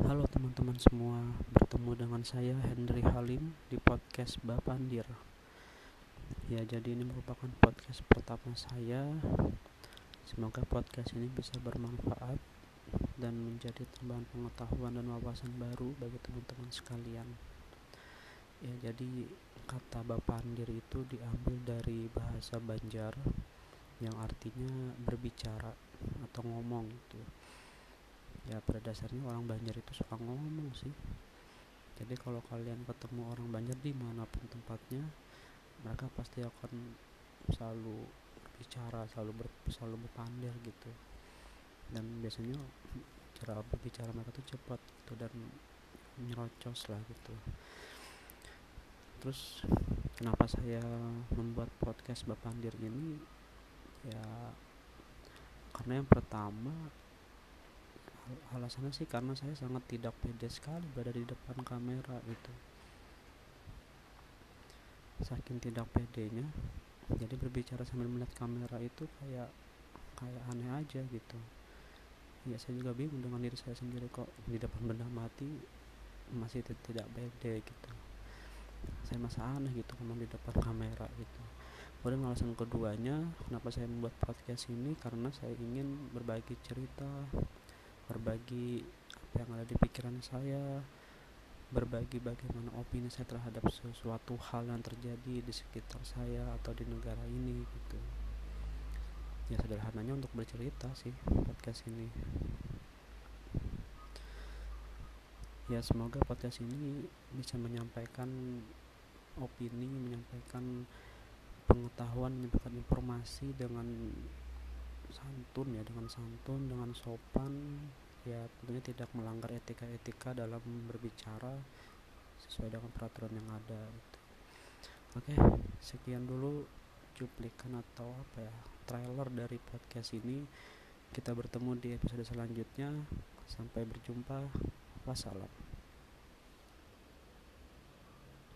Halo teman-teman semua, bertemu dengan saya Henry Halim di podcast Bapandir. Ya, jadi ini merupakan podcast pertama saya. Semoga podcast ini bisa bermanfaat dan menjadi tambahan pengetahuan dan wawasan baru bagi teman-teman sekalian. Ya, jadi kata Bapandir itu diambil dari bahasa Banjar yang artinya berbicara atau ngomong gitu ya pada dasarnya orang Banjar itu suka ngomong sih. Jadi kalau kalian ketemu orang Banjar di mana pun tempatnya mereka pasti akan selalu berbicara selalu ber, selalu berpandir gitu. Dan biasanya cara berbicara mereka tuh cepat gitu dan nyerocos lah gitu. Terus kenapa saya membuat podcast Bapandir ini? Ya karena yang pertama alasannya sih karena saya sangat tidak pede sekali berada di depan kamera itu saking tidak pedenya jadi berbicara sambil melihat kamera itu kayak kayak aneh aja gitu. Ya saya juga bingung dengan diri saya sendiri kok di depan benda mati masih tidak pede gitu. Saya masa aneh gitu ngomong di depan kamera gitu. Kemudian alasan keduanya kenapa saya membuat podcast ini? Karena saya ingin berbagi cerita berbagi apa yang ada di pikiran saya berbagi bagaimana opini saya terhadap sesuatu hal yang terjadi di sekitar saya atau di negara ini gitu. Ya sederhananya untuk bercerita sih podcast ini. Ya semoga podcast ini bisa menyampaikan opini menyampaikan pengetahuan menyampaikan informasi dengan santun ya dengan santun dengan sopan ya tentunya tidak melanggar etika-etika dalam berbicara sesuai dengan peraturan yang ada gitu. oke sekian dulu cuplikan atau apa ya trailer dari podcast ini. Kita bertemu di episode selanjutnya. Sampai berjumpa. Wassalam